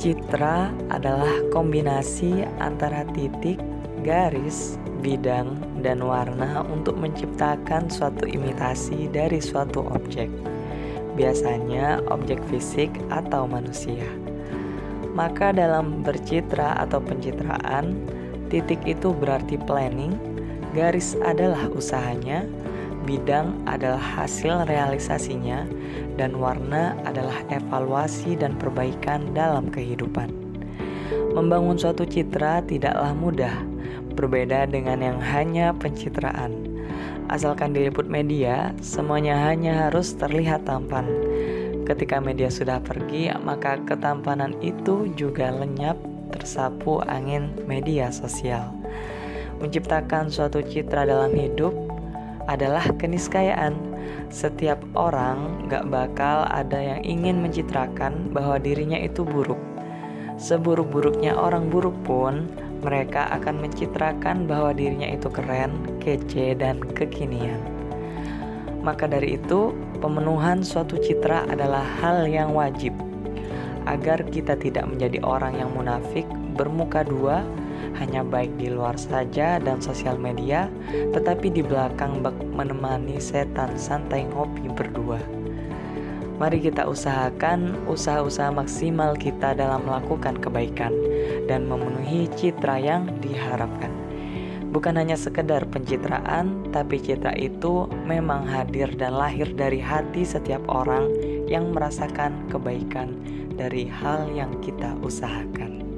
Citra adalah kombinasi antara titik, garis, bidang, dan warna untuk menciptakan suatu imitasi dari suatu objek. Biasanya objek fisik atau manusia. Maka dalam bercitra atau pencitraan, titik itu berarti planning, garis adalah usahanya, bidang adalah hasil realisasinya, dan warna adalah evaluasi dan perbaikan dalam kehidupan. Membangun suatu citra tidaklah mudah, berbeda dengan yang hanya pencitraan. Asalkan diliput media, semuanya hanya harus terlihat tampan. Ketika media sudah pergi, maka ketampanan itu juga lenyap tersapu angin media sosial. Menciptakan suatu citra dalam hidup adalah keniscayaan setiap orang gak bakal ada yang ingin mencitrakan bahwa dirinya itu buruk. Seburuk-buruknya orang buruk pun, mereka akan mencitrakan bahwa dirinya itu keren, kece, dan kekinian. Maka dari itu, pemenuhan suatu citra adalah hal yang wajib agar kita tidak menjadi orang yang munafik, bermuka dua, hanya baik di luar saja dan sosial media, tetapi di belakang bak menemani setan santai ngopi berdua. Mari kita usahakan usaha-usaha maksimal kita dalam melakukan kebaikan dan memenuhi citra yang diharapkan. Bukan hanya sekedar pencitraan, tapi citra itu memang hadir dan lahir dari hati setiap orang yang merasakan kebaikan dari hal yang kita usahakan.